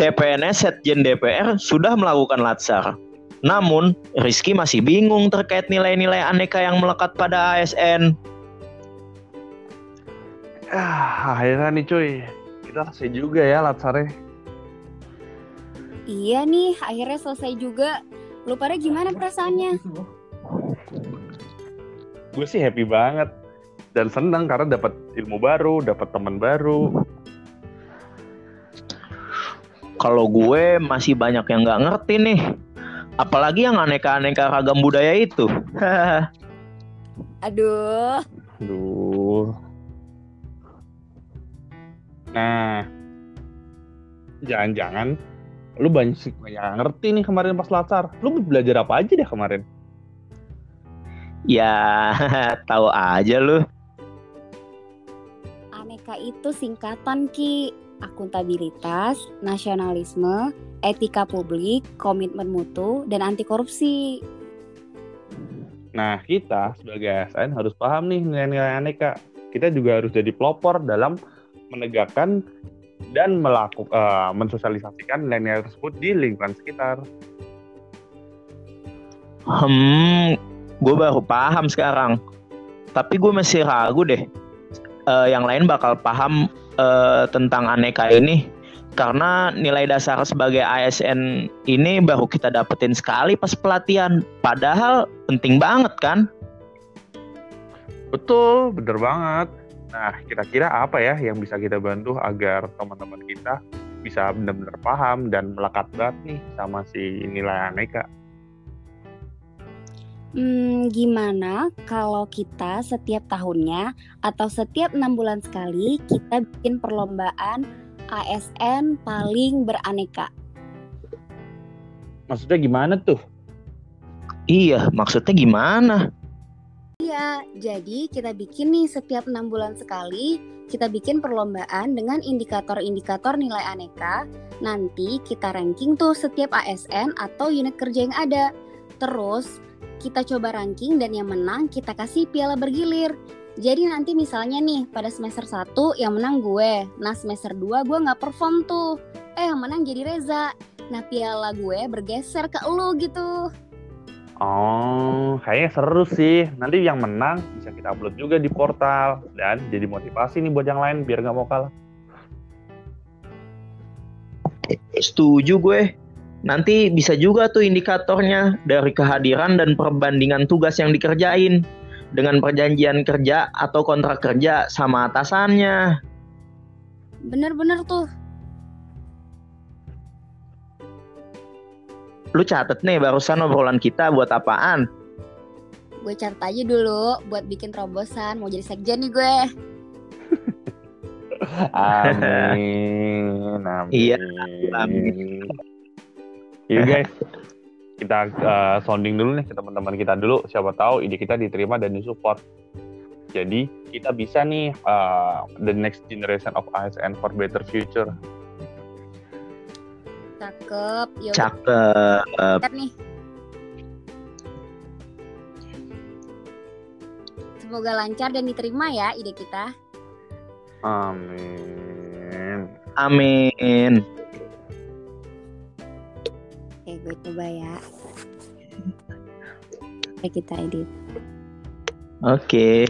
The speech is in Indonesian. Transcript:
CPNS Setjen DPR sudah melakukan latsar. Namun, Rizky masih bingung terkait nilai-nilai aneka yang melekat pada ASN. Ah, akhirnya nih cuy, kita selesai juga ya latsarnya. Iya nih, akhirnya selesai juga. Lu pada gimana perasaannya? Gue sih happy banget dan senang karena dapat ilmu baru, dapat teman baru. Kalau gue masih banyak yang nggak ngerti nih. Apalagi yang aneka-aneka ragam budaya itu. Aduh. Aduh. Nah, jangan-jangan lu banyak sih banyak yang ngerti nih kemarin pas latsar. Lu belajar apa aja deh kemarin? ya, tahu aja lu. Aneka itu singkatan Ki. Akuntabilitas, nasionalisme, etika publik, komitmen mutu, dan anti korupsi. Nah, kita sebagai ASN harus paham nih nilai-nilai aneka. Kita juga harus jadi pelopor dalam menegakkan dan melakukan uh, mensosialisasikan nilai-nilai tersebut di lingkungan sekitar. Hmm, gue baru paham sekarang. Tapi gue masih ragu deh. Uh, yang lain bakal paham uh, tentang aneka ini karena nilai dasar sebagai ASN ini baru kita dapetin sekali pas pelatihan. Padahal penting banget kan? Betul, bener banget. Nah, kira-kira apa ya yang bisa kita bantu agar teman-teman kita bisa benar-benar paham dan melekat banget nih sama si nilai aneka? Hmm, gimana kalau kita setiap tahunnya atau setiap enam bulan sekali kita bikin perlombaan ASN paling beraneka? Maksudnya gimana tuh? Iya, maksudnya gimana? Iya, jadi kita bikin nih setiap enam bulan sekali kita bikin perlombaan dengan indikator-indikator nilai aneka. Nanti kita ranking tuh setiap ASN atau unit kerja yang ada. Terus kita coba ranking dan yang menang kita kasih piala bergilir. Jadi nanti misalnya nih pada semester 1 yang menang gue, nah semester 2 gue nggak perform tuh. Eh yang menang jadi Reza. Nah piala gue bergeser ke lu gitu. Oh, kayaknya seru sih. Nanti yang menang bisa kita upload juga di portal dan jadi motivasi nih buat yang lain biar nggak mau kalah. Setuju gue. Nanti bisa juga tuh indikatornya dari kehadiran dan perbandingan tugas yang dikerjain dengan perjanjian kerja atau kontrak kerja sama atasannya. Bener-bener tuh. Lu catet nih barusan obrolan kita buat apaan? Gue catat aja dulu buat bikin terobosan mau jadi sekjen nih gue. Amin, amin. Iya, amin. Iya guys, kita uh, sounding dulu nih ke teman-teman kita dulu. Siapa tahu ide kita diterima dan disupport. Jadi kita bisa nih uh, the next generation of ASN for better future. Cakep. Yuk, Cakep. Cakep nih. Semoga lancar dan diterima ya ide kita. Amin. Amin. Gue coba ya. Kita edit. Oke.